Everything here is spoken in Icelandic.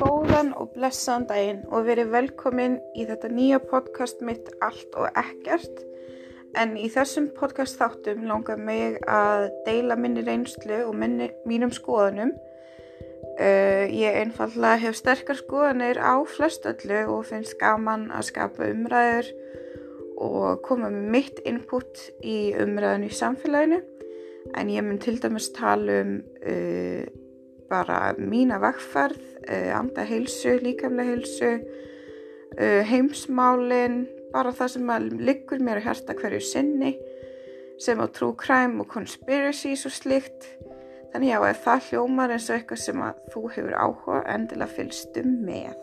Góðan og blessaðan daginn og verið velkomin í þetta nýja podcast mitt Allt og Ekkert. En í þessum podcast þáttum langar mig að deila minni reynslu og minni, mínum skoðunum. Uh, ég einfallega hef sterkar skoðanir á flestöllu og finnst gaman að skapa umræður og koma með mitt input í umræðinu í samfélaginu. En ég mun til dæmis tala um uh, bara mína vegferð, uh, anda heilsu, líkamlega heilsu, uh, heimsmálin, bara það sem liggur mér að hérsta hverju sinni, sem á true crime og conspiracies og slikt. Þannig já, ef það hljómar eins og eitthvað sem að þú hefur áhuga, endilega fylgstu með.